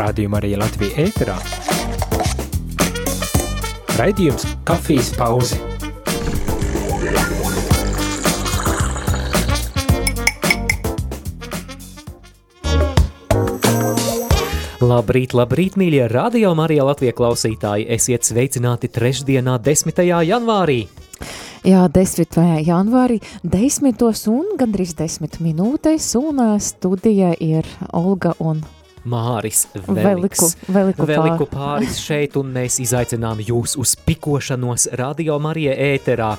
Rādījumā arī Latvija ēterā. Raidījums Kafijas pauze. Labrīt, labrīt, mīļie radio Marija Latvija klausītāji! Esiet sveicināti trešdienā, 10. janvārī! Jā, 10. janvārī, 10. un gandrīz 10 minūtēs, un studija ir Olga un Māris Veliku, Veliku, Veliku pāris šeit, un mēs izaicinām jūs uz pikošanos Radio Marija ēterā.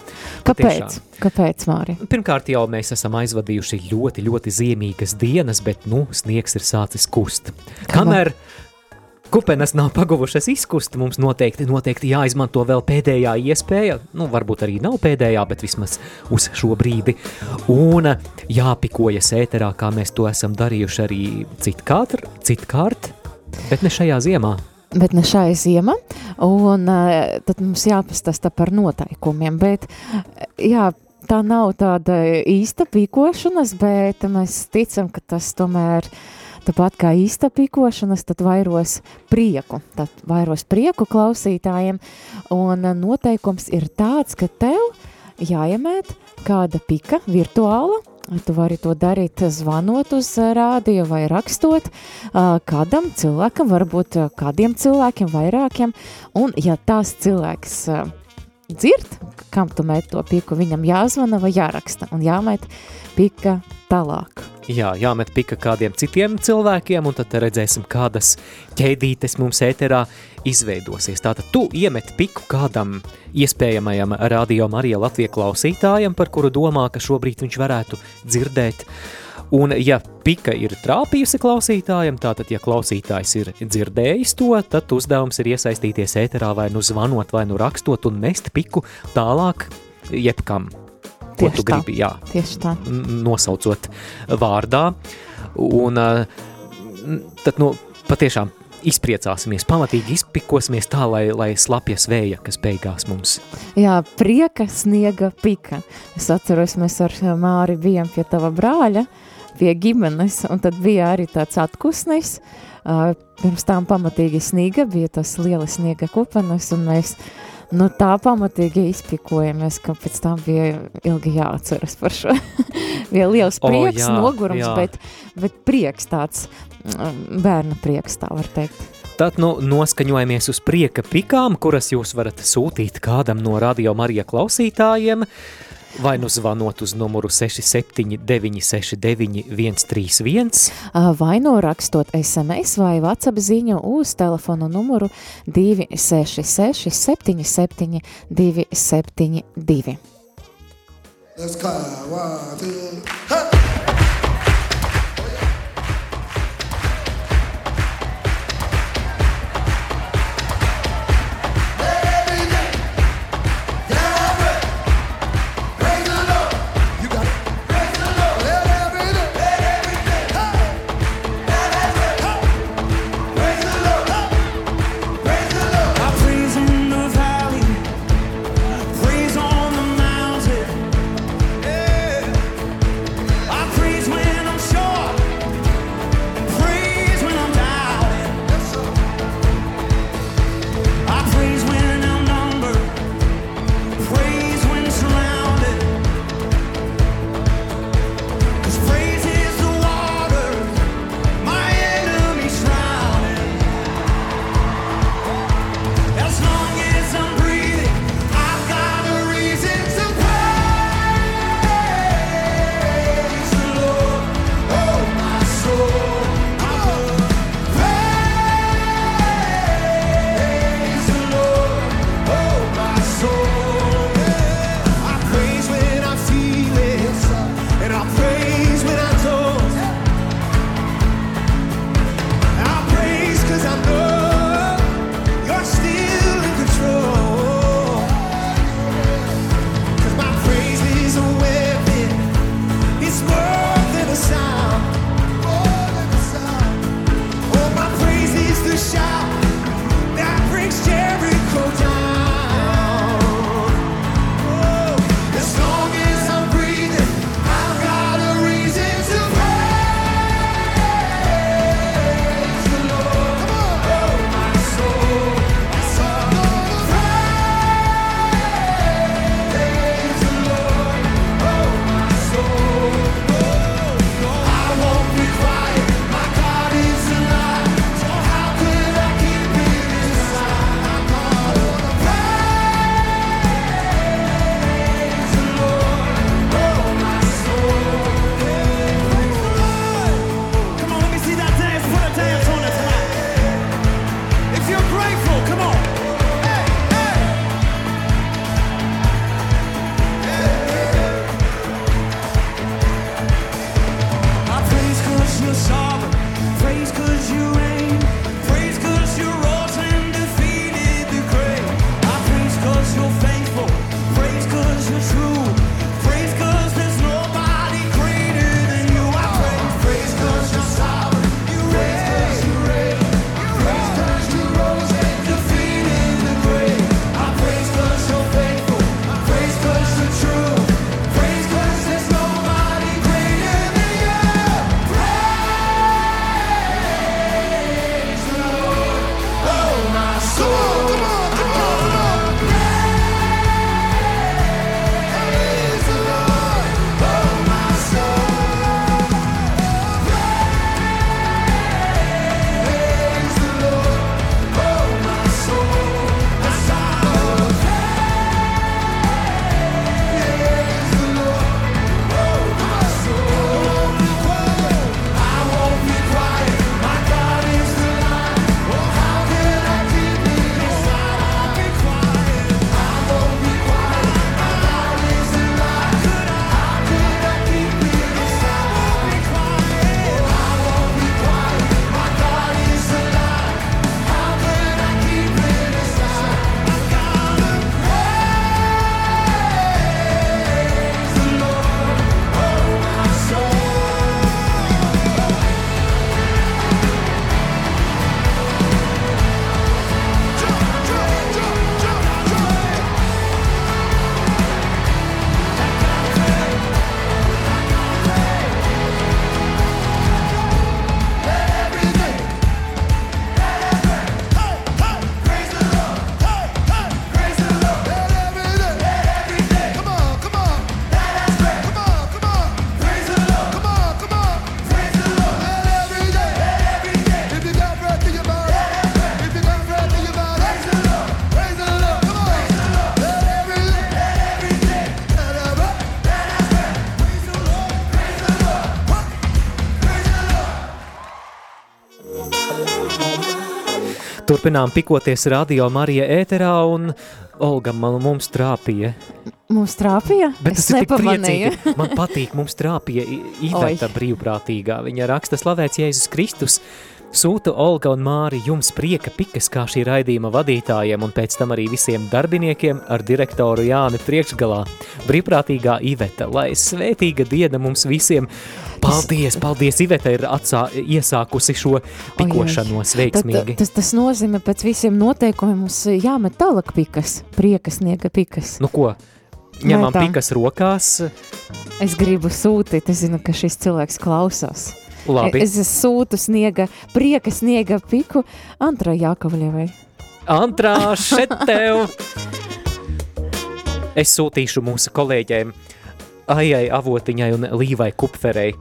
Kāpēc? Tiešām. Kāpēc, Māri? Pirmkārt jau mēs esam aizvadījuši ļoti, ļoti ziemīgas dienas, bet, nu, sniegs ir sācis kust. Kamēr... Kamēr kupenes nav paguvušas izkust, mums noteikti, noteikti jāizmanto vēl pēdējā iespēja, nu varbūt arī nav pēdējā, bet vismaz uz šo brīdi, un jāpikojas ēterā, kā mēs to esam darījuši arī citkārt, citkārt bet ne šajā ziemā. Bet ne šai ziemā, un uh, tad mums jāpastasta par noteikumiem, bet jā, tā nav tāda īsta pīkošanas, bet mēs ticam, ka tas tomēr uh, Tāpat kā īsta pikošanas, tad vairos prieku, tad vairos prieku klausītājiem, un noteikums ir tāds, ka tev jāiemēt kāda pika virtuāla, Tu vari to darīt zvanot uz rādio vai rakstot kādam cilvēkam, varbūt kādiem cilvēkiem, vairākiem. Un ja tās cilvēks dzird, kam tu met to piku, viņam jāzvana vai jāraksta un jāmet pika tālāk. Jā, jāmet pika kādiem citiem cilvēkiem, un tad redzēsim, kādas ķēdītes mums ēterā izveidosies. Tātad tu iemet piku kādam iespējamajam radio Marija Latvija klausītājam, par kuru domā, ka šobrīd viņš varētu dzirdēt. Un ja pika ir trāpījusi klausītājam, tātad, ja klausītājs ir dzirdējis to, tad uzdevums ir iesaistīties ēterā vai nu zvanot, vai nu rakstot un nest piku tālāk jebkam ko tieši tu tā, gribi, jā, tieši tā. nosaucot vārdā. Un tad, nu, patiešām izpriecāsimies, pamatīgi izpikosimies tā, lai, lai slapjas vēja, kas beigās mums. Jā, prieka sniega pika. Es atceros, mēs ar Māri bijām pie tava brāļa, pie ģimenes, un tad bija arī tāds atkusnis, uh, pirms tām pamatīgi sniega, bija tas liela sniega kupenes, un mēs Nu, tā pamatīgi izpikojamies, ka pēc tam bija ilgi jāatceras par šo. bija liels prieks, oh, jā, nogurums, jā. Bet, bet prieks tāds, mm, bērna prieks, tā var teikt. Tad nu, noskaņojamies uz prieka pikām, kuras jūs varat sūtīt kādam no Radio Marija klausītājiem. Uh, vai nu zvanot uz numuru 67969131, vai nu rakstot SMS vai WhatsApp ziņu uz telefonu numuru 266 77 272. Let's Turpinām pikoties radio Marija ēterā un Olga man, mums trāpīja. Mums trāpīja? Bet es tas ir tik priecīgi. Man patīk, mums trāpīja Iveta brīvprātīgā. Viņa raksta slavēts Jēzus Kristus. Sūta Olga un Māri jums prieka pikas kā šī raidījuma vadītājiem un pēc tam arī visiem darbiniekiem ar direktoru Jāni priekšgalā. Brīvprātīgā Iveta, lai svētīga diena mums visiem. Paldies, paldies, Iveta ir atsā, iesākusi šo pikošanos veiksmīgi. Tad, tas, tas nozīmē pēc visiem noteikumiem mums jāmet tālāk pikas, prieka sniega pikas. Nu ko, ņemam pikas rokās. Es gribu sūtīt, es zinu, ka šis cilvēks klausās. Labi. Es sūtu sniega, prieka sniega piku Antra Jākavļevai. Antrā, šeit tev! Es sūtīšu mūsu kolēģiem Aijai Avotiņai un Līvai Kupferei.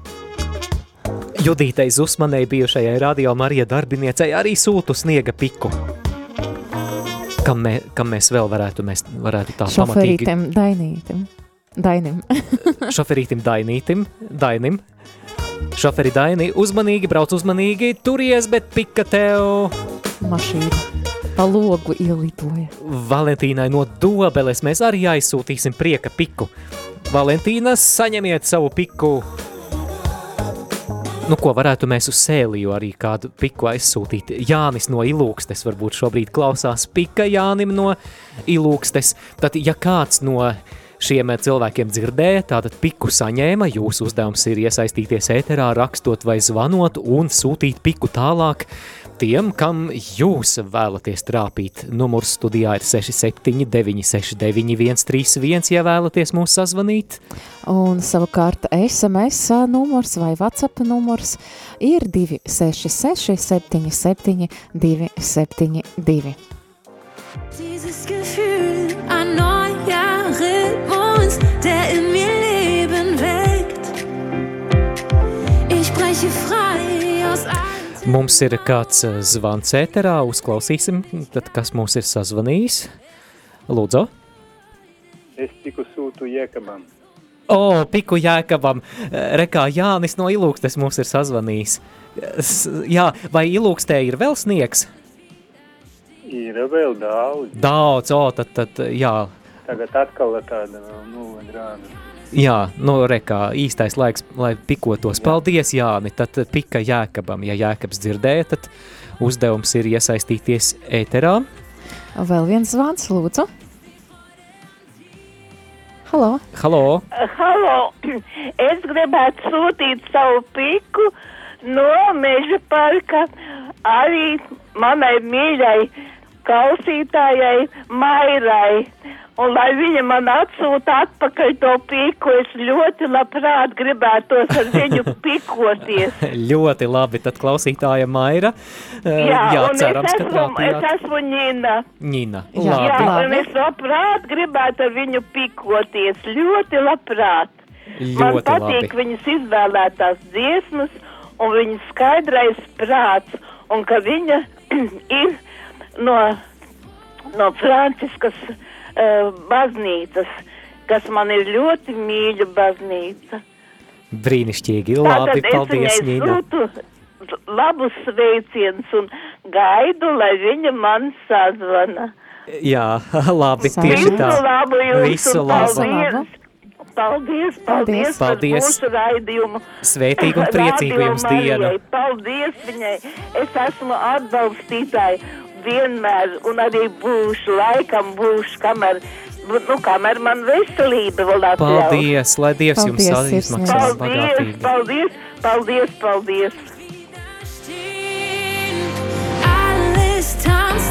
Judītei Zusmanei bijušajai radio Marija darbiniecei arī sūtu sniega piku. Kam, mē, kam mēs vēl varētu, mēs varētu tā pamatīgi... Šoferītim Dainītim. Dainim. Šoferītim Dainītim, Dainim. Šoferi Daini, uzmanīgi, brauc uzmanīgi, turies, bet pika tev. Mašīna pa logu ielidoja. Valentīnai no dobeles mēs arī aizsūtīsim prieka piku. Valentīna, saņemiet savu piku. Nu, ko varētu mēs uz sēliju arī kādu piku aizsūtīt? Jānis no Ilūkstes varbūt šobrīd klausās pika Jānim no Ilūkstes. Tad, ja kāds no šiem cilvēkiem dzirdēja, tātad piku saņēma, jūsu uzdevums ir iesaistīties ēterā, rakstot vai zvanot un sūtīt piku tālāk tiem, kam jūs vēlaties trāpīt. Numurs studijā ir 679 691 131, ja vēlaties mūs sazvanīt. Un savukārt SMS numurs vai WhatsApp numurs ir 266 77 272. Rhythmus, der in mir Leben weckt. Ich breche frei aus Mums ir kāds eh, zvans ēterā, uzklausīsim, tad kas mūs ir sazvanījis. Lūdzu. Es tiku sūtu Jēkabam. O, oh, piku Jēkabam. Rekā Jānis no Ilūkstes mums ir sazvanījis. Jā, vai Ilūkstē ir vēl sniegs? Ir vēl daudz. Daudz, o, tad, tad, jā. Tagad atkal tāda nulli grāda. Jā, nu, rekā, īstais laiks, lai pikotos. Paldies, Jāni. Tad pika Jēkabam. Ja Jēkabs dzirdēja, tad uzdevums ir iesaistīties ēterā. Vēl viens zvans, lūdzu. Halo. Halo. Halo, es gribētu sūtīt savu piku no meža parka arī manai mīļai klausītājai Mairai. Un lai viņa man atsūta atpakaļ to piku, es ļoti labprāt gribētos ar viņu pikoties. ļoti labi, tad klausītāja Maira. Eh, Jā, jā un cerams, es ka esmu, es trāpījāt. esmu Nina. Ņina, Jā, Jā, labi, un es labprāt gribētu ar viņu pikoties, ļoti labprāt. Man ļoti patīk labi. viņas izvēlētās dziesmas un viņas skaidrais prāts, un ka viņa ir no, no Franciskas uh, baznīcas, kas man ir ļoti mīļa baznīca. Brīnišķīgi, labi, Tātad es paldies, sūtu labus sveicienus un gaidu, lai viņa man sazvana. Jā, labi, tieši Visu tā. labu jums Visu un labu. paldies! Paldies, paldies, Paldies. par Paldies. mūsu raidījumu. Svētīgu un priecīgu jums dienu. Paldies viņai. Es esmu atbalstītāji vienmēr un arī būšu, laikam būšu, kamēr, nu, kamēr man veselība vēl atļauj. Paldies, lai Dievs jums Paldies, izmaksā Paldies, bagātīgi. paldies, paldies, paldies. stehen.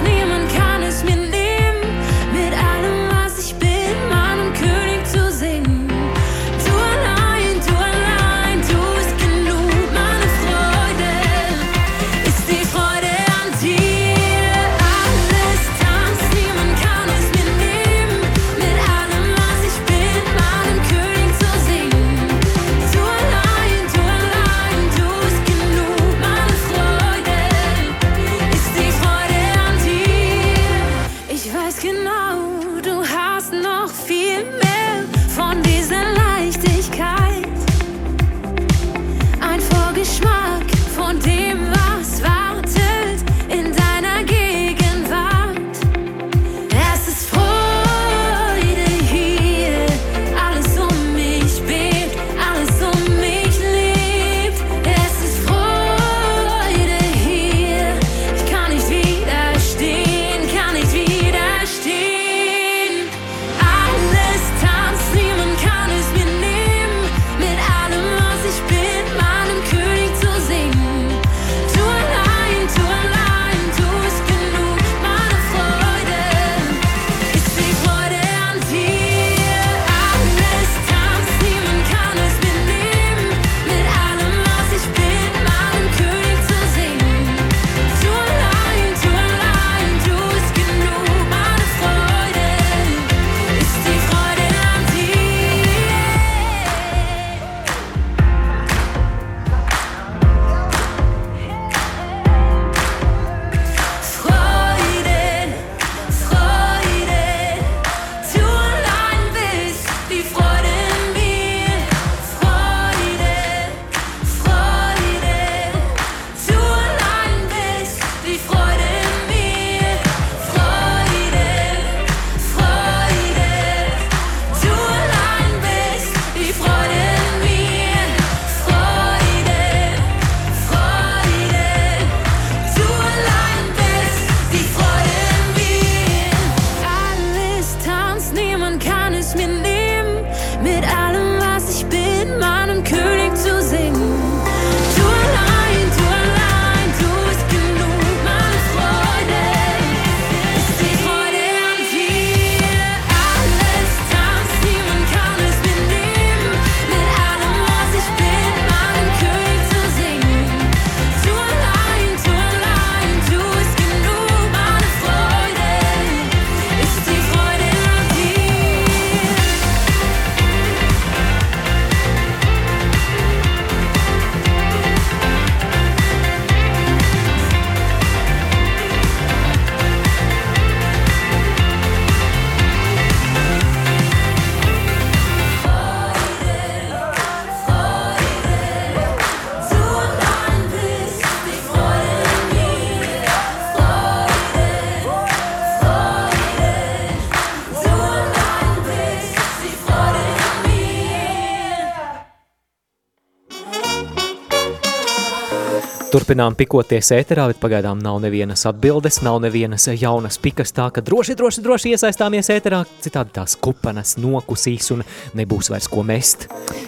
Turpinām pikoties ēterā, bet pagaidām nav nevienas atbildes, nav nevienas jaunas pikas tā, ka droši, droši, droši iesaistāmies ēterā, citādi tās kupanas nokusīs un nebūs vairs ko mest.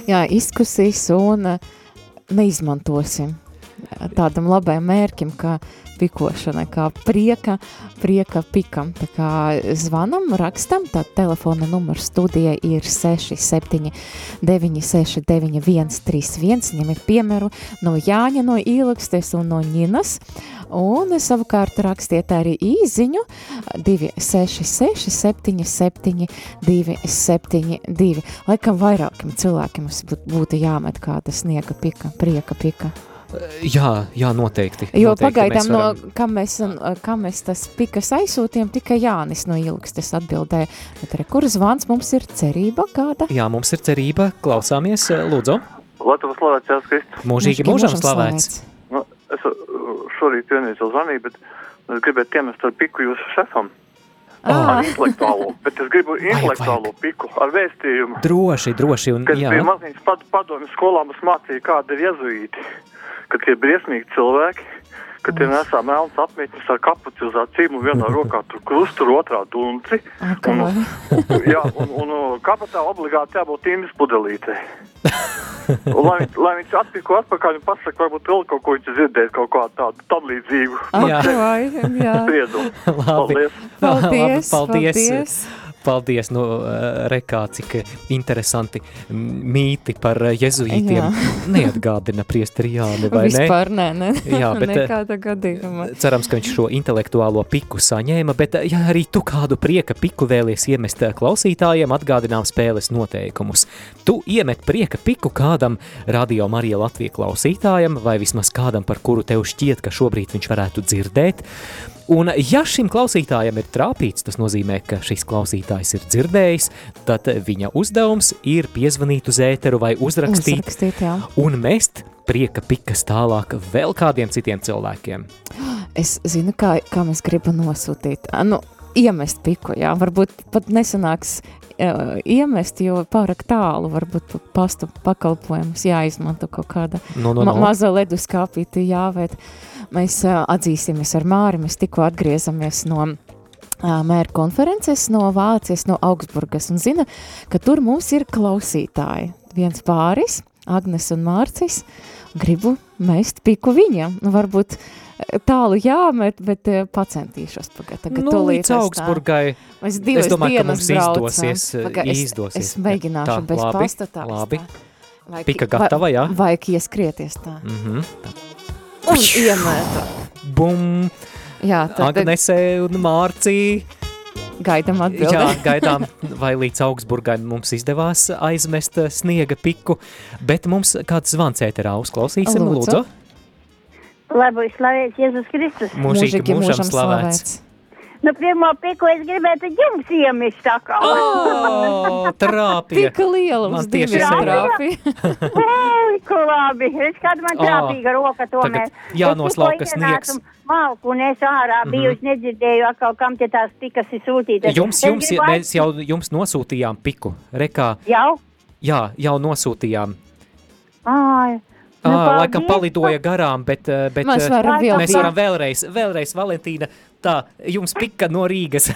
Jā, izkusīs un eh, neizmantosim tādam labajam mērķim, kā pikošana, kā prieka, prieka pikam. Tā kā zvanam, rakstam, tā telefona numurs studijai ir 67 969 131, ņemiet piemēru no Jāņa, no Īlakstes un no Ņinas, un savukārt rakstiet arī īziņu 266 77 272. Laikam vairākiem cilvēkiem būtu jāmet kāda sniega pika, prieka pika. Jā, jā, noteikti. Jo noteikti pagaidām, mēs no, varam- kam, mēs, kam mēs tas pikas aizsūtījām, tikai Jānis no Ilgstes atbildēja. Bet re, kur zvans mums ir cerība kāda? Jā, mums ir cerība, klausāmies, lūdzu, Latvijas slavēts Jēzus Kristus. mūžīgi mūžam slavēts. Nu, es uh, šorīt vienreiz zvanīju, bet es gribētu piemest ar piku jūsu šefam. Ah, Ar intelektuālo, bet es gribu intelektuālo piku ar vēstījumu. Droši, droši, un Kad jā, bija maziņš pad, padomju skolā, mums mācīja, kāda ir jezuīti. Kad tie briesmīgi cilvēki, kad tie nesā melnas apmetņas ar kapuci uz acīm un vienā rokā tur krustu, tur otrā duntri. kā Un, jā, un, un kabatā obligāti jābūt indis pudelītei. Un, lai, viņš- lai viņš atpiko atpakaļ un pasaka, varbūt vēl kaut ko viņš dzirdēs, kaut kā tādu tam līdzīgu. Jā. Ak, vai, jā. Spriedumu. labi. Paldies! Paldies, paldies. paldies. Paldies, nu, eh, rekā, cik interesanti mīti par eh, jezuītiem Jā. neatgādina priesteri Jāni, vai ne? Vispār nē, nē. Jā, bet, eh, Nekāda gadījuma. Cerams, ka viņš šo intelektuālo piku saņēma, bet eh, ja arī tu kādu prieka piku vēlies iemest eh, klausītājiem, atgādinām spēles noteikumus. Tu iemet prieka piku kādam radio Marija Latvija klausītājam, vai vismaz kādam, par kuru tev šķiet, ka šobrīd viņš varētu dzirdēt. Un ja šim klausītājam ir trāpīts, tas nozīmē, ka šis klausītājs ir dzirdējis, tad viņa uzdevums ir piezvanīt uz ēteru vai uzrakstīt Uzrakstīt, jā. un mest prieka pikas tālāk vēl kādiem citiem cilvēkiem. Es zinu, kā, kā mēs gribam nosūtīt. Nu, iemest piku, jā. Varbūt pat nesanāks uh, iemest, jo pārāk tālu varbūt pa pastu pakalpojumus jāizmanto kaut kāda No, no, ma no. maza leduskāpīti jāvērt. Mēs atzīsimies ar Māri, mēs tikko atgriezamies no mēra konferences no Vācijas, no Augsburgas, un zina, ka tur mums ir klausītāji. Viens pāris, Agnes un Mārcis, gribu mest piku viņam. Nu, varbūt tālu jāmet, bet pacentīšos pagad. Tagad Nu, tūlīt līdz es tā- Augsburgai. Mēs divas Es domāju, ka dienas mums braucam. izdosies, Pagad, es, izdosies. Es mēģināšu Tā, bez labi, pasta tā. labi. Vajag, Pika gatava, jā? Vajag ieskrieties tā. Mhm. Un iemēta. Bum! Jā, tad Agnese un Mārcija. gaidam atbildi. Jā, gaidām, vai līdz Augsburgai mums izdevās aizmest sniega piku, bet mums kāds zvans ēterā uzklausīsim, Lūdzu. lūdzu. Lai būtu slavēts Jēzus Kristus. Mūžīgi mūžam slavēts. Nu, pirmo piku es gribētu jums iemest tā kā. O, trāpīja. Tik liela tieši diviem trāpīja. Ko labi. Es kādu man Ā, trāpīga roka tomēr. tagad jānoslauka Es tikko ienācu sniegs. Malku un es ārā biju, es nedzirdēju atkal, kam te tās pikas ir sūtītas. Jums, Es jums, gribu mēs jau jums nosūtījām piku. Rekā, Jau? jā, jau nosūtījām. Ai. Ā, Nu, laikam palidoja garām, bet, eh, bet Mēs eh, varam vēl mēs varam vēlreiz, vēlreiz, Valentīna, tā, jums pika no Rīgas.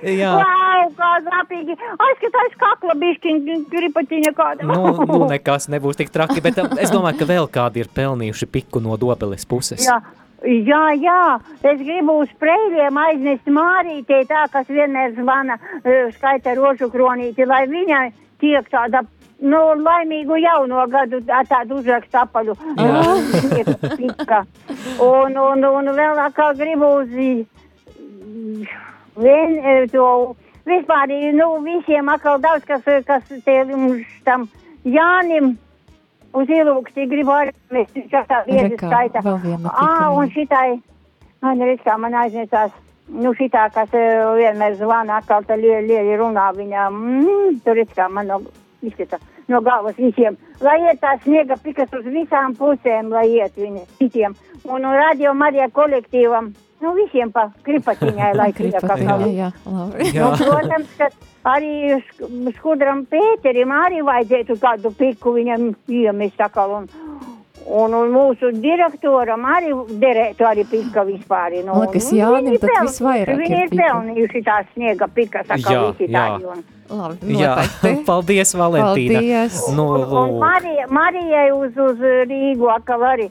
jā, Wow, kā zapīgi. Aizskatās kakla bišķiņa, gripatiņa kāda. nu, nu nekas nebūs tik traki, bet eh, es domāju, ka vēl kādi ir pelnījuši piku no dobeles puses. Jā. Jā, jā, es gribu uz preļiem aiznest Mārītē, tā, kas vienmēr zvana skaita rožu kronīti, lai viņai tiek tāda, nu, laimīgu jauno gadu tādu uzrakstu apaļu. Un, un, un vēl atkal gribu uz vien, eh, to, vispār, nu, visiem atkal daudz, kas, kas te mums tam Jānim uz ilūksti gribu arī mēs šādā Rekā, skaita. Ā, un šitai, man redz, kā man aiznesās, nu šitā, kas eh, vienmēr zvana, atkal tā lieli, lieli runā viņām, mm, tur redz, kā man izskata, no galvas visiem, lai iet tā sniega pikas uz visām pusēm, lai iet viņa citiem, un no radio Marija kolektīvam, nu visiem pa kripatiņai, lai tiek Kripatiņā, atkal. jā, labi. Jā. Nu, protams, ka arī sk- skudram Pēterim arī vajadzētu kādu piku viņam iemest atkal. Un, Un, un mūsu direktoram arī derētu arī pika vispār. Nu, Man liekas, Jānim viņi tad peln- visvairāk ir Viņi ir pika. pelnījuši tās sniega pikas, kā Jā, visi jā. tādi. Un, Labi, Jā, paldies, Valentīna. Paldies. Nu, un, un Marija, Marijai uz, uz Rīgu atkal arī.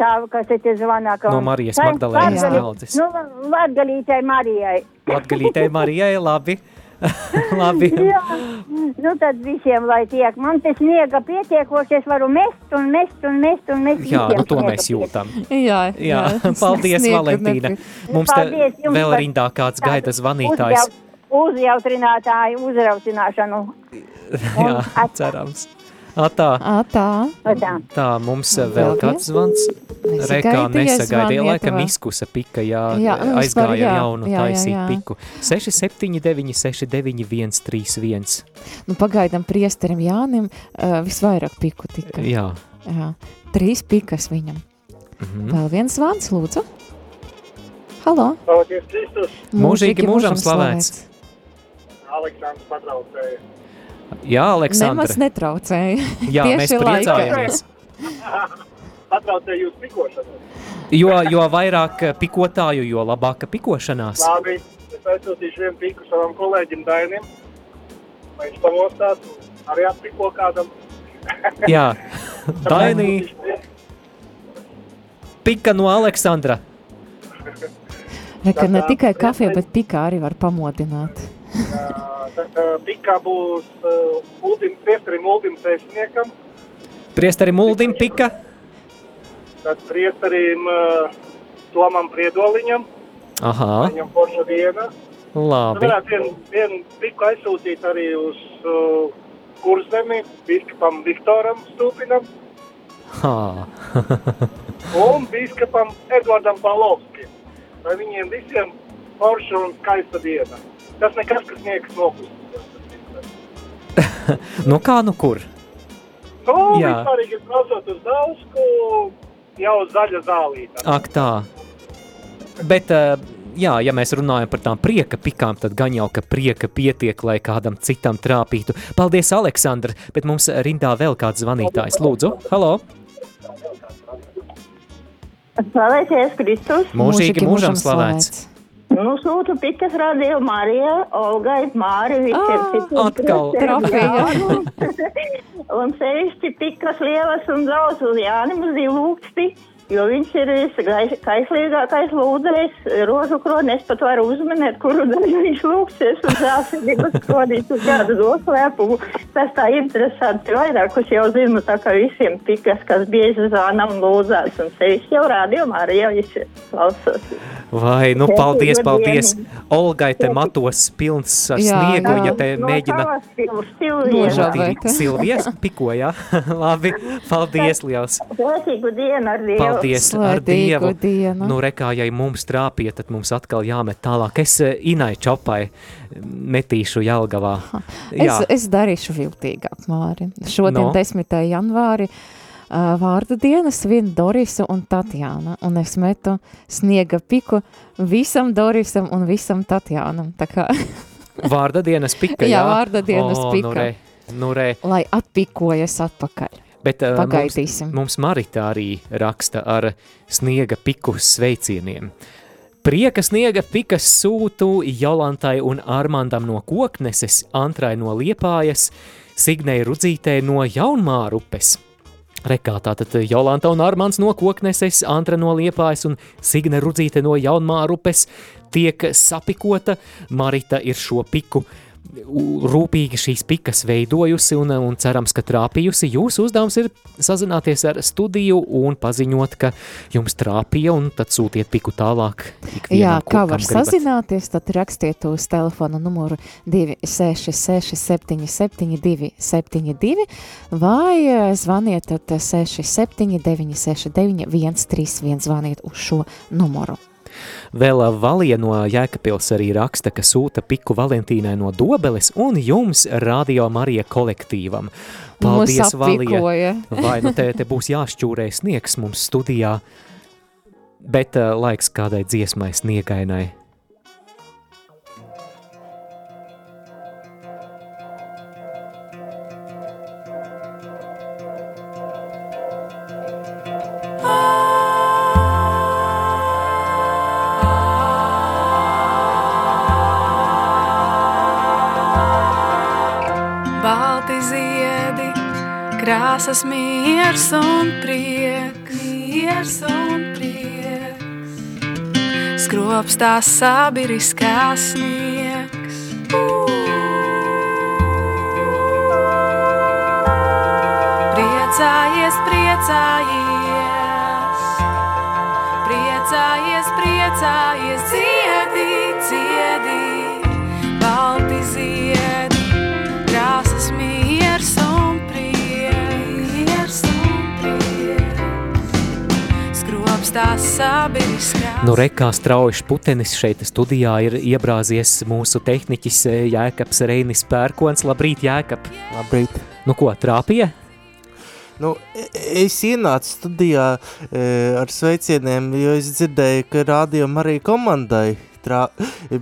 Tā, kas te te zvana, ka... No Marijas Magdalēnas draudzes. Nu, Latgalītei Marijai. Latgalītei Marijai, labi. labi. Jā, nu tad visiem lai tiek. Man tas sniega pietiekoši, es varu mest un mest un mest un mest. Jā, nu to mēs jūtam. Jā, Jā, paldies, Sniega Valentīna. Mums te Paldies jums vēl rindā kāds gaida zvanītājs. uzjaut- Uzjautrinātāju uzraucināšanu. Jā, cerams. Atā, Ā, tā. Tā. mums Vēl vēl kāds zvans. Rekā nesagaidīja, laikam izkusa pika, jā, Jā, aizgāja jā, jaunu jā, jā, taisīt jā. piku. 679, 691, 131. Nu, pagaidām priesterim Jānim uh, visvairāk piku tika. Jā. Jā. Trīs pikas viņam. Mhm. Vēl viens zvans, lūdzu. Halo. Paldies, Kristus. Mūžīgi mūžam slavēts. Aleksandrs patraucēja. Jā, Aleksandra. Nemaz netraucēja. Jā, mēs laikā. priecājamies. Patraucēja jūs pikošanu. Jo, jo vairāk pikotāju, jo labāka pikošanās. Labi, es aizsūtīšu vienu piku savam kolēģim Dainim. Lai viņš pamostās arī atpiko kādam. Jā, Dainī, pika no Aleksandra. Reka, ne tikai kafija, bet pikā arī var pamodināt. Tad pikā būs uh, ultim, priesterim ultim sēsniekam, Priesteri Muldim pika. tad priesterim uh, Tomam Priedoliņam, Aha, viņam forša viena. Tad labi. varētu vienu, vienu piku aizsūtīt arī uz uh, kurzemi, biskupam Viktoram Stūpinam Ha. un biskupam Edvardam Palovskim. Lai viņiem visiem forša un skaista diena. Tas nekas, kas niekas nokustas. Nu kā nu kur? Nu, Jā. vispārīgi ir braucot uz Dausku, jau zaļa zālīta. Ak tā. Bet, eh, jā, ja mēs runājam par tām prieka pikām, tad gan jau, ka prieka pietiek, lai kādam citam trāpītu. Paldies, Aleksandra, bet mums rindā vēl kāds zvanītājs. Lūdzu, halo! Slavēties Kristus! Mūžīgi mūžam slavēts! Nu, sūtu pikas radio Marija, Olgai, Māri, visiem citiem. atkal trofeja. un sevišķi pikas lielas un daudz uz Jānim uz ilūksti, jo viņš ir viskaislīgākais lūdzējs, rožu kroni, es pat varu uzminēt, kuru daļu viņš lūgsies un zāsīdības kronīt uz kādu noslēpumu. Tas tā interesanti vairākus jau zinu, tā kā visiem pikas, kas bieži zvanam lūdzās, un sevišķi jau radio Marija visi klausās. Vai, nu paldies, paldies! Olgai te matos pilns ar sniegu, ja te mēģina No savas Silvijas. Nožēlot. Silvijas piko, jā? Labi, paldies liels! Svētīgu dienu ar Dievu. Paldies ar Dievu! dienu. Nu, rekā, ja mums trāpīja, tad mums atkal jāmet tālāk. Es eh, Inai Čopai metīšu Jelgavā. Jā, Es, es darīšu viltīgāk, Māri. Šodien, no. 10. janvāri, uh, vārdu dienas svin Dorisa un Tatjāna, un es metu sniega piku visam Dorisam un visam Tatjānam, tā kā, vārda dienas pika, jā? Jā, vārda dienas O, pika. Nu, re, nu, re. lai atpikojas atpakaļ. Bet uh, mums, Pagaidīsim. mums Marita arī raksta ar sniega piku sveicieniem. Prieka sniega pikas sūtu Jolantai un Armandam no Kokneses, Antrai no Liepājas, Signei Rudzītei no Jaunmārupes. Rekā tātad Jolanta un Armands no Kokneses, Antra no Liepājas un Signe Rudzīte no Jaunmārupes tiek sapikota. Marita ir šo piku u- rūpīgi šīs pikas veidojusi un, un cerams, ka trāpījusi. Jūsu uzdevums ir sazināties ar studiju un paziņot, ka jums trāpīja un tad sūtiet piku tālāk. Jā, kā var gribat. sazināties, tad rakstiet uz telefona numuru 266 77 272 vai eh, zvaniet tad 67 969 131 zvaniet uz šo numuru. Vēl Valija no Jēkabils arī raksta, ka sūta piku Valentīnai no Dobeles un jums Radio Marija kolektīvam. Paldies, Valija! Vai nu te, te būs jāšķūrē sniegs mums studijā, bet uh, laiks kādai dziesmai sniegainai. Miers un prieks. Miers un prieks. Skropstās sabiriskās sniegs. Priecājies, priecājies, priecājies, priecājies, Nu, rekā strauji putenis šeit studijā ir iebrāzies mūsu tehniķis eh, Jēkabs Reinis Pērkons. Labrīt, Jēkab! Labrīt! Nu ko, trāpīja? Nu, e- es ienācu studijā e, ar sveicieniem, jo es dzirdēju, ka rādījuma arī komandai trā,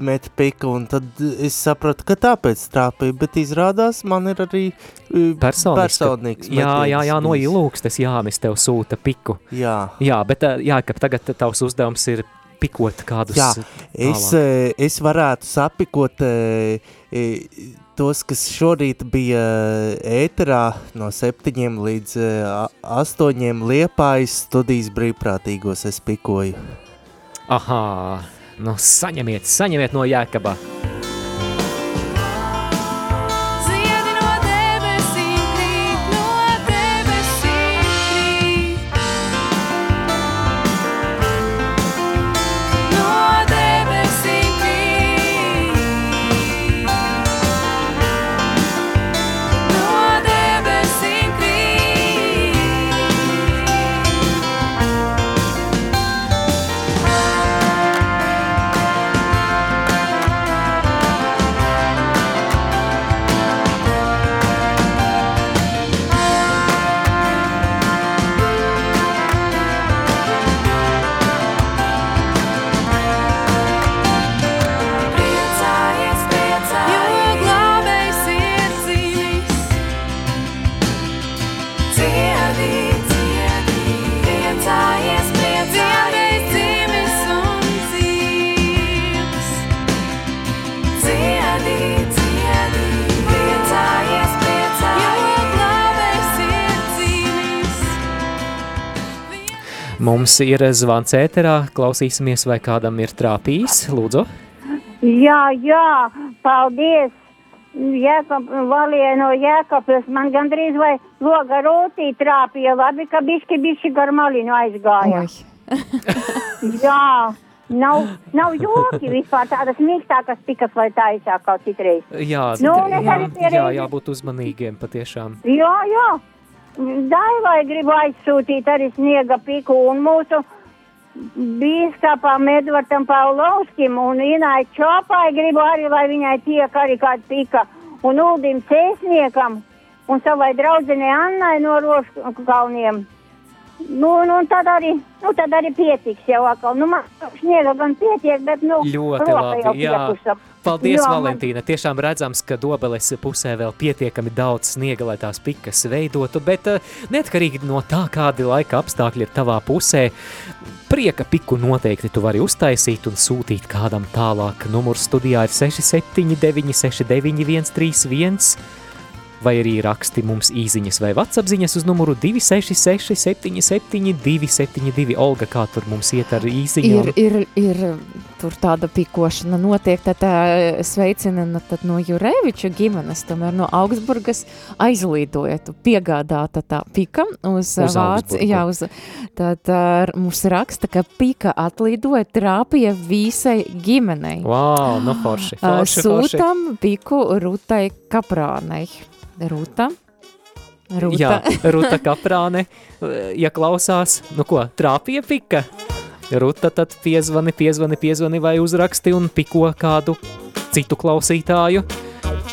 met piku, un tad es sapratu, ka tāpēc trāpīja, bet izrādās man ir arī e, Personisks. personīgs Jā, jā, jā, no ilūkstes, jā, mēs tev sūta piku. Jā. Jā, bet eh, Jākab, tagad tavs uzdevums ir pikot kādus Jā, es, tālāk. e, es varētu sapikot e, e, tos, kas šorīt bija ēterā no septiņiem līdz e, astoņiem liepājas studijas brīvprātīgos es pikoju. Aha, nu saņemiet, saņemiet no Jākaba. Mums ir zvans ēterā, klausīsimies, vai kādam ir trāpījis, lūdzu. Jā, jā, paldies. Jēkab, Valija no Jēkabas, man gandrīz vai loga rūtī trāpīja, labi, ka bišķi bišķi gar malinu aizgāja. jā, nav, nav joki vispār tādas mīkstākas pikas vai taisā kaut citreiz. Jā, Nu, jā, jā, jābūt uzmanīgiem patiešām. Jā, jā. Daivai gribu aizsūtīt arī sniega piku un mūsu bīskapam Edvardam Paulovskim un Inai Čopai gribu arī, lai viņai tiek arī kāda pika. Un Uldim Cēsniekam un savai draudzenei Annai no Roškalniem. Nu, nu, tad arī, nu, tad arī pietiks jau atkal. Nu, man sniega gan pietiek, bet, nu, Ļoti jau labi, jā. Paldies, Jā, man- Valentīna. Tiešām redzams, ka dobeles pusē vēl pietiekami daudz sniega, lai tās pikas veidotu, bet eh, neatkarīgi no tā, kādi laika apstākļi ir tavā pusē, prieka piku noteikti tu vari uztaisīt un sūtīt kādam tālāk. Numurs studijā ir 679 691 31 vai arī raksti mums īziņas vai vatsapziņas uz numuru 266 77 272. Olga, kā tur mums iet ar īziņām? Ir, ir, ir tur tāda pikošana notiek, tad sveicina no, tad no Jureviča ģimenes, tomēr no Augsburgas aizlidoja, tu piegādāta tā pika uz, Uz Augsburgu. jā, uz, tad mums raksta, ka pika atlidoja trāpīja visai ģimenei. Wow, nu forši, forši, forši. Sūtam piku Rutai Kaprānei. Ruta? Ruta. Jā, Ruta Kaprāne, ja klausās, nu ko, trāpīja pika? Ruta tad piezvani, piezvani, piezvani vai uzraksti un piko kādu citu klausītāju.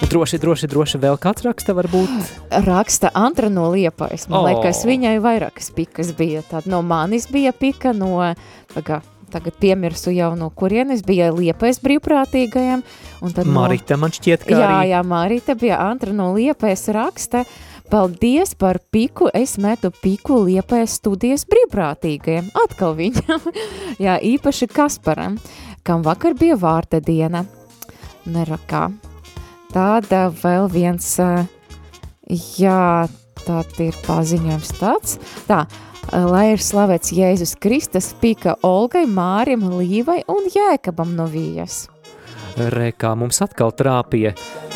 Droši, droši, droši vēl kāds raksta varbūt. Raksta Antra no Liepais. Man oh. liekas, viņai vairākas pikas bija. Tad no manis bija pika, no, pagā, tagad piemirsu jau no kurienes bija Liepais brīvprātīgajiem. Un tad Marita man šķiet, ka jā, arī. jā, Marita bija Antra no Liepais raksta. Paldies par piku, es metu piku Liepais studijas brīvprātīgajiem. Atkal viņam, jā, īpaši Kasparam, kam vakar bija vārta diena. Nerakā. Tāda vēl viens, jā, tad ir paziņojums tāds. Tā, lai ir slavēts Jēzus Kristus, pika Olgai, Mārim, Līvai un Jēkabam no Vijas. Re, kā mums atkal trāpīja.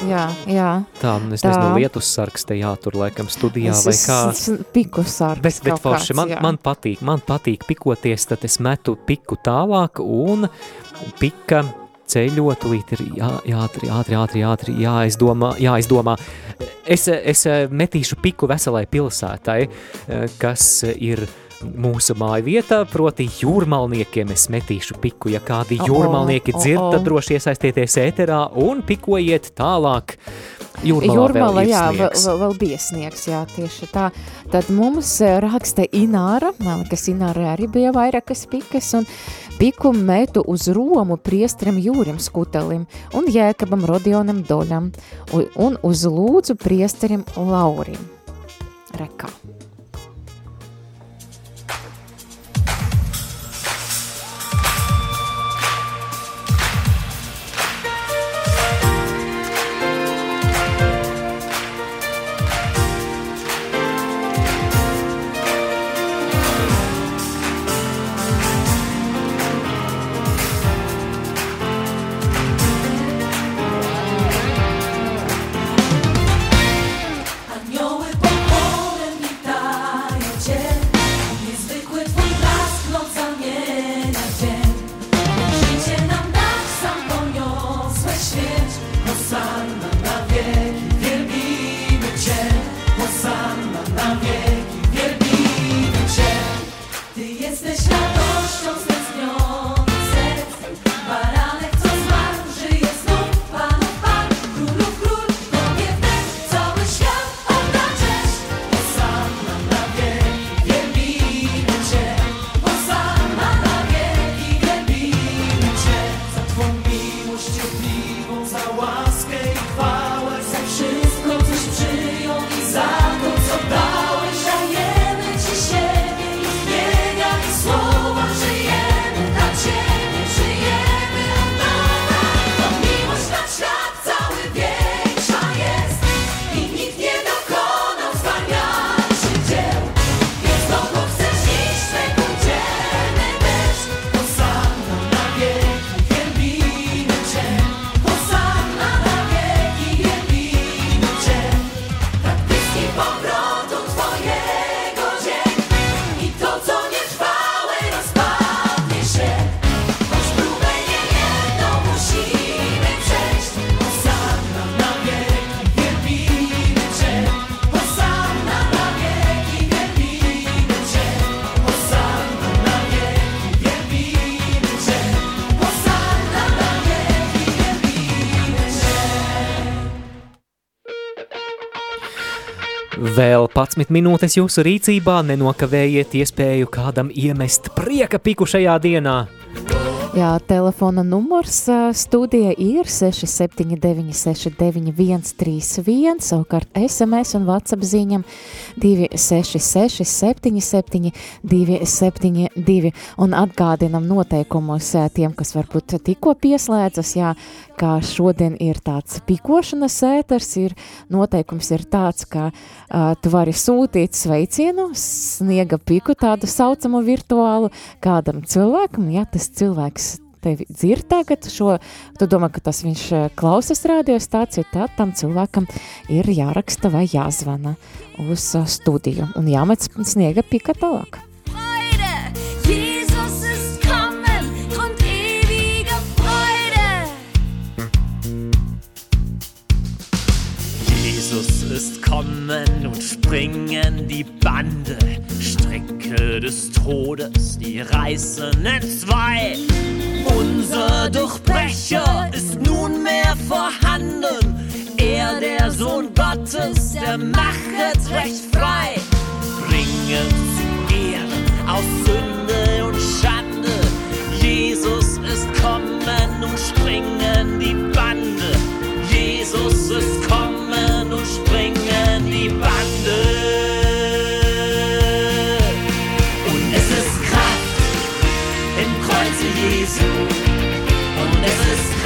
Jā, jā. Tā, nu, es Tā. nezinu, lietus sargs te jātur laikam studijā vai kā. Es, es, piku sargs Bet, bet forši, kāds, man, jā. man patīk, man patīk pikoties, tad es metu piku tālāk un pika ceļot, līdz ir jā, jātri, ātri, ātri, ātri, jāizdomā, jāizdomā. Es, es metīšu piku veselai pilsētai, eh, kas ir mūsu māju vietā, proti jūrmalniekiem es metīšu piku. Ja kādi O, o, jūrmalnieki o, dzird, o. tad droši iesaistieties ēterā un pikojiet tālāk. Jūrmalā, ir jā, vēl, sniegs. vēl, vēl bija sniegs, jā, tieši tā. Tad mums eh, raksta Ināra, man liekas, Ināra arī bija vairākas pikas, un piku metu uz Romu priestram Jūrim Skutelim un Jēkabam Rodionam Doļam, un, uz Lūdzu priesterim Laurim. Rekā. Vēl 11 minūtes jūsu rīcībā, nenokavējiet iespēju kādam iemest prieka piku šajā dienā. Jā, telefona numurs studija ir 679 691 31, savukārt SMS un WhatsApp ziņam 266 77 272 un atgādinam noteikumus tiem, kas varbūt tikko pieslēdzas, jā, kā šodien ir tāds pikošanas ēters, ir noteikums ir tāds, ka uh, tu vari sūtīt sveicienu, sniega piku tādu saucamu virtuālu kādam cilvēkam, ja tas cilvēks tevi dzird tagad šo, tu domā, ka tas viņš eh, klausas radiostāciju, tad tam cilvēkam ir jāraksta vai jāzvana uz eh, studiju un jāmet sniega pika tālāk. Freude, Jesus ist kommen, Grund ewiger Freude. Jesus ist kommen und springen die Bande. Stricke des Todes, die reißen entzwei. Unser Durchbrecher ist nunmehr vorhanden. Er, der Sohn Gottes, der machet recht frei. Bringen zu Ehren aus Sünde und Schande. Jesus ist kommen und springen die Bande. Jesus ist Jesu. Und es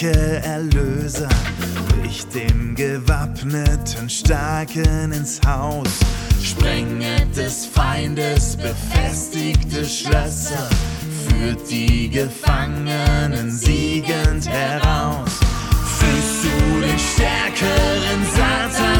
starke Erlöser bricht dem gewappneten Starken ins Haus, sprenget des Feindes befestigte Schlösser, führt die Gefangenen siegend heraus. Fühlst du den stärkeren Satan,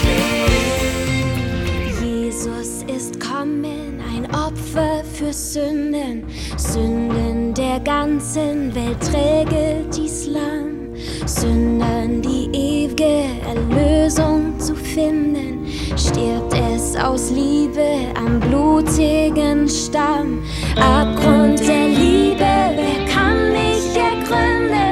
klingt. Jesus ist kommen, ein Opfer für Sünden, Sünden der ganzen Welt träge dies Lamm, Sündern die ewige Erlösung zu finden, stirbt es aus Liebe am blutigen Stamm, Abgrund der Liebe, wer kann mich ergründen?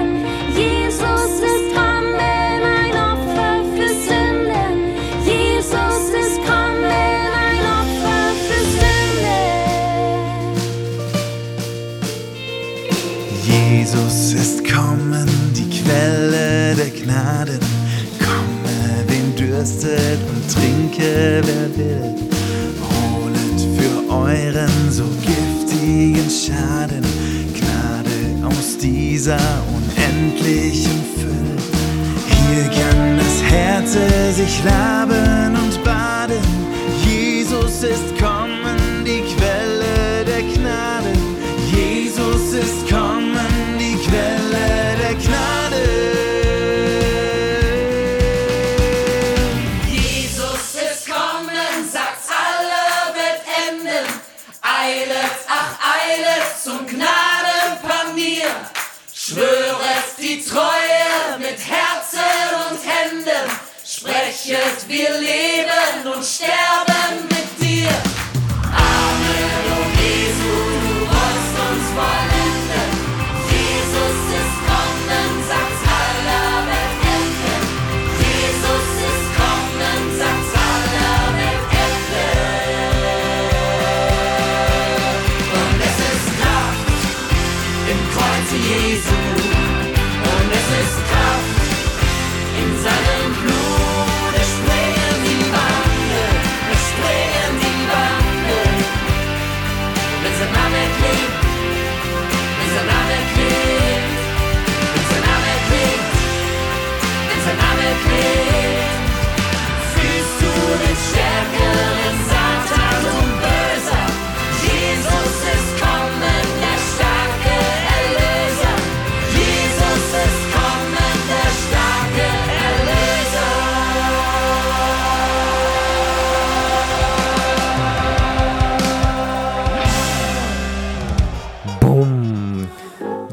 Dürstet und trinke, wer will. Holet für euren so giftigen Schaden Gnade aus dieser unendlichen Fülle. Hier kann das Herz sich laben und baden. Jesus ist kommen, die Quelle der Gnade. Jesus ist kommen, die Quelle der Gnade.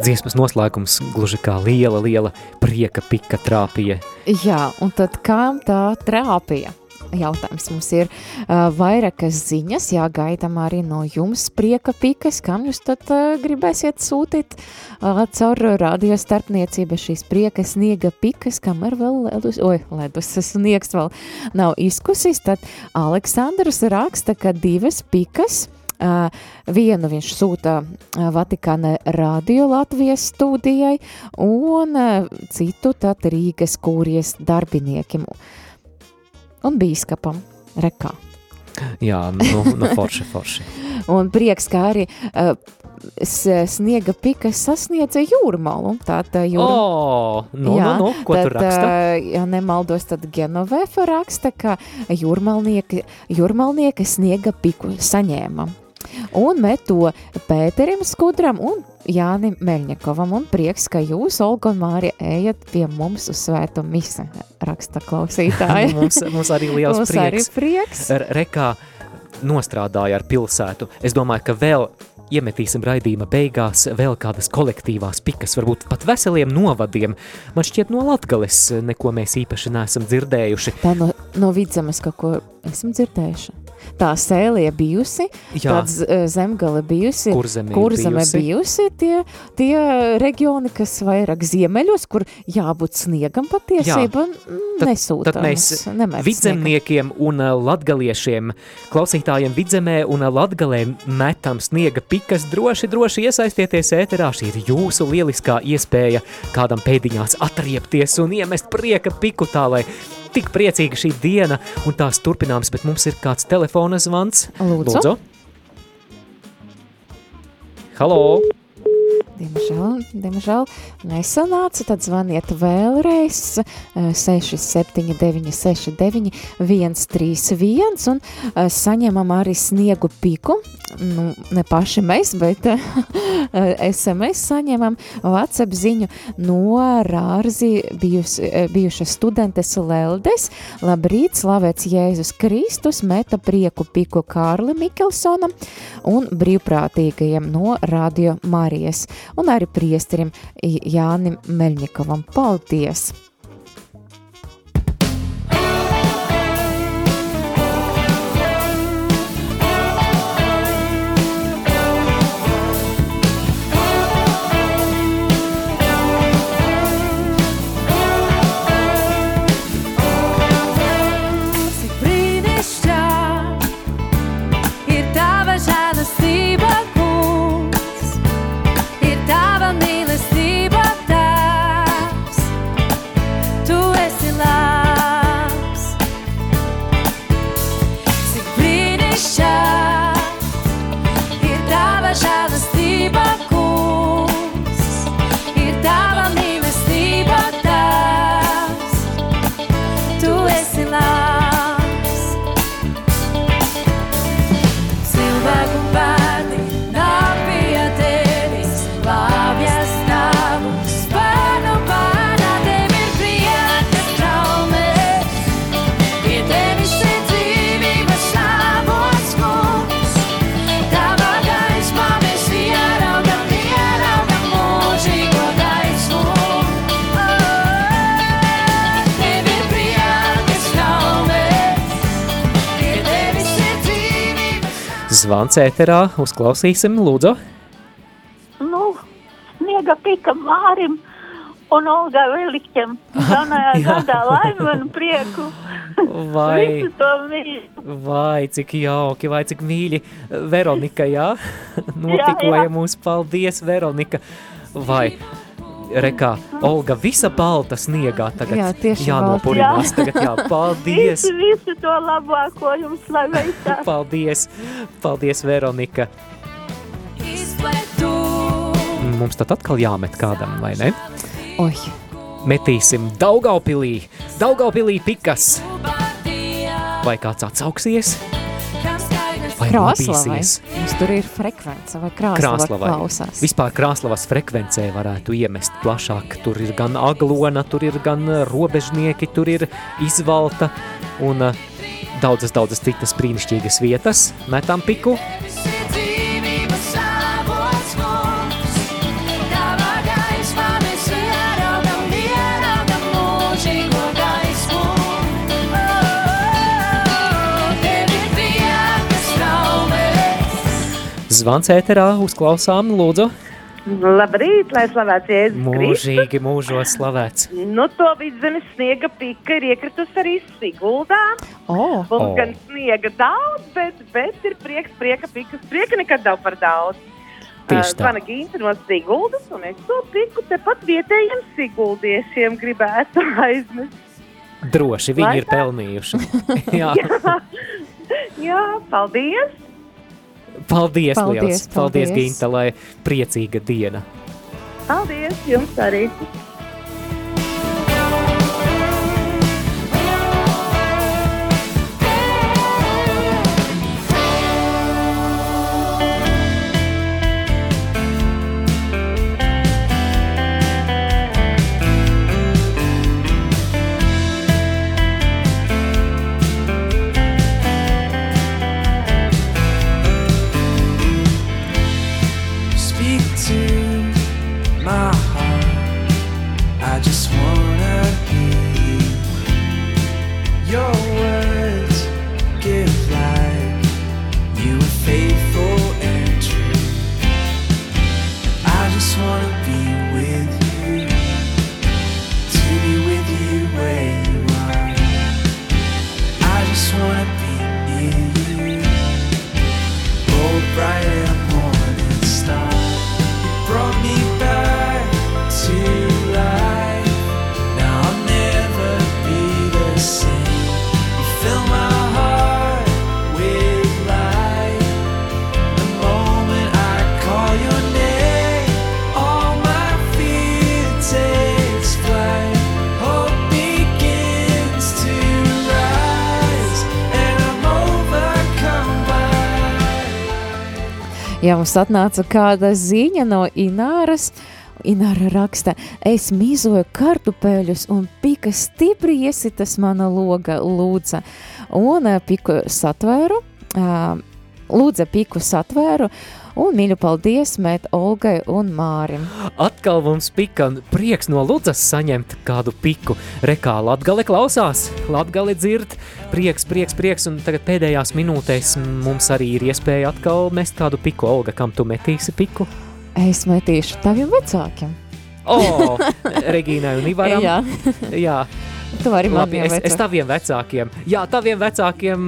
Dziesmas noslēgums gluži kā liela, liela prieka pika trāpīja. Jā, un tad kā tā trāpīja? Jautājums mums ir uh, vairākas ziņas, jāgaidām arī no jums prieka pikas, kam jūs tad uh, gribēsiet sūtīt uh, caur radio starpniecību šīs prieka sniega pikas, kam ir vēl ledus, oi, ledus sniegs vēl nav izkusis, tad Aleksandrs raksta, ka divas pikas, vienu viņš sūta uh, Vatikāna radio Latvijas studijai un uh, citu tad Rīgas kūries darbiniekiem un bīskapam rekā. Jā, nu, nu forši, forši. Un prieks, kā arī uh, sniega pikas sasniedza jūrmalu. Tātad jūr... O, nu, nu, nu, ko tur raksta? Ja nemaldos, tad Genovefa raksta, ka jūrmalnieki, jūrmalnieki sniega piku saņēma. Un met to Pēterim Skudram un Jānim Meļņakovam. Un prieks, ka jūs, Olga un Mārija, ejat pie mums uz svēto misi, raksta klausītāji. mums, mums arī liels Mums prieks. arī prieks. Rekā nostrādāja ar pilsētu. Es domāju, ka vēl iemetīsim raidījuma beigās vēl kādas kolektīvās pikas, varbūt pat veseliem novadiem. Man šķiet, no Latgales neko mēs īpaši neesam dzirdējuši. Tā no, no vidzemes kaut ko esam dzirdējuši. Tā sēlija bijusi, Jā. tāds uh, zemgale bijusi, Kurzeme kurzeme bijusi. bijusi, tie, tie reģioni, kas vairāk ziemeļos, kur jābūt sniegam patiesībā, Tad- nesūta. Tad mēs vidzemniekiem un ā, latgaliešiem, klausītājiem vidzemē un ā, latgalē metam sniega pikas, droši, droši iesaistieties ēterā. Šī ir jūsu lieliskā iespēja kādam pēdiņās atriepties un iemest prieka piku tā, lai tik priecīga šī diena un tās turpināms, bet mums ir kāds telefona zvans. Lūdzu. Lūdzu. Halo! Diemžēl, diemžēl nesanāca, tad zvaniet vēlreiz eh, 679 69 131 un eh, saņemam arī sniegu piku, nu, ne paši mēs, bet eh, SMS saņemam WhatsApp ziņu no Rārzi bijus, eh, bijušas studentes Leldes. Labrīt, slavēts Jēzus Kristus, meta prieku piku Kārli Mikelsonam un brīvprātīgajiem no Radio Marijas un arī priesterim Jānim Meļņikovam. Paldies! Zvans ēterā, uzklausīsim, lūdzu. nu, sniega pika Mārim un Olga Velikķam. Jaunajā jā. gadā laimi un prieku. Vai, vai, cik jauki, vai cik mīļi. Veronika, jā, notikoja jā. mūs, paldies, Veronika. Vai, rekā, Olga, visa balta sniegā tagad Jā, tieši jānopurinās. balta. Tagad jā, paldies, Visu, visu to labāko jums, lai veicās. paldies, paldies, Veronika. Mums tad atkal jāmet kādam, vai ne? Oi, Metīsim Daugaupilī, Daugaupilī pikas. Vai kāds atsauksies? Vai nobīsies? Mums tur ir frekvence, vai krāslava Krāslavai. klausās. Vispār krāslavas frekvencē varētu iemest plašāk. Tur ir gan aglona, tur ir gan eh, robežnieki, tur ir izvalta un eh, daudzas, daudzas citas brīnišķīgas vietas. Metam piku, zvans ēterā, uzklausām, lūdzu. Labrīt, lai slavēts Jēzus Kristus. Mūžīgi mūžos slavēts. Nu, to vidzemes sniega pika ir iekritusi arī Siguldā. Oh. Mums O. gan sniega daudz, bet, bet ir prieks, prieka pikas. Prieka nekad nav par daudz. Tā. Mana ginta no Siguldas, un es to piku tepat vietējiem siguldiešiem gribētu aizmest. Droši viņi Lai ir pelnījuši. Jā, Jā, paldies! Paldies, Paldies, liels. Paldies, paldies. Ginta, lai priecīga diena. Paldies jums arī! Mums atnāca kāda ziņa no Ināras, Ināra raksta, es mīzoju kartupeļus un pika stipri iesitas mana loga lūdza. Un ā, piku satvēru, ā, lūdza piku satvēru un mīļu paldies mēt Olgai un Mārim. Atkal mums pika prieks no Ludzas saņemt kādu piku. Rekā Latgale klausās, Latgale dzird, prieks, prieks, prieks, un tagad pēdējās minūtēs mums arī ir iespēja atkal mest kādu piku. Olga, kam tu metīsi piku? Es metīšu taviem vecākiem. O, Regīnai un Ivaram. Jā. Jā. Tu vari Labi, maniem es, es vecākiem. taviem vecākiem. Jā, taviem vecākiem.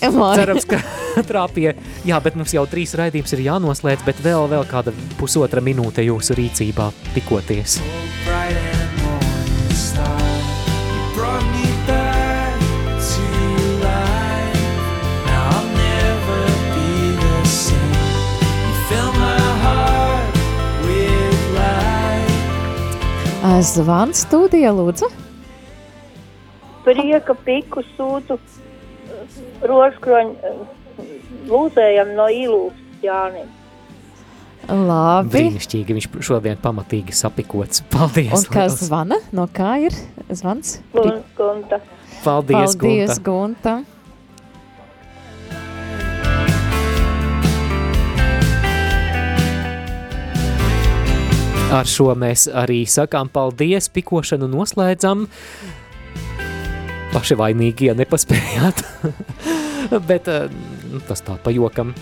Cerams, ka trāpīja. Jā, bet mums jau trīs raidījums ir jānoslēdz, bet vēl, vēl kāda pusotra minūte jūsu rīcībā tikoties. Zvans studija, lūdzu. Prieka piku sūtu rožkroņu lūzējam no Ilūks Jānim. Labi. Brīnišķīgi, viņš šodien pamatīgi sapikots. Paldies! Un kā liels. zvana? No kā ir zvans? Gun- Gunta. Paldies, Paldies, Gunta. Gunta. Ar šo mēs arī sakām paldies, pikošanu noslēdzam. Paši vainīgi, ja nepaspējāt. Bet eh, nu, tas tā pa jokam.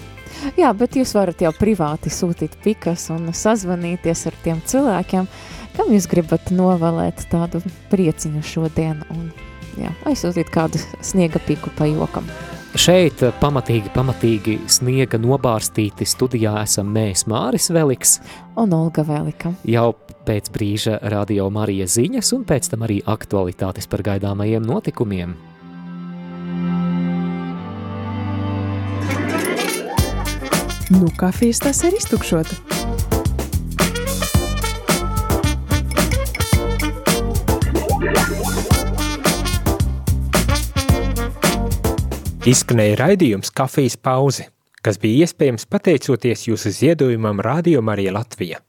Jā, bet jūs varat jau privāti sūtīt pikas un sazvanīties ar tiem cilvēkiem, kam jūs gribat novēlēt tādu prieciņu šodien un jā, aizsūtīt kādu sniega piku pa jokam. Šeit eh, pamatīgi, pamatīgi sniega nobārstīti studijā esam mēs Māris Veliks. Un Olga Velika. Jau pēc brīža radio Marija ziņas un pēc tam arī aktualitātes par gaidāmajiem notikumiem. Nu, kafijas tas ir iztukšota. Izskanēja raidījums Kafijas pauze, kas bija iespējams pateicoties jūsu ziedojumam Radio Marija Latvija.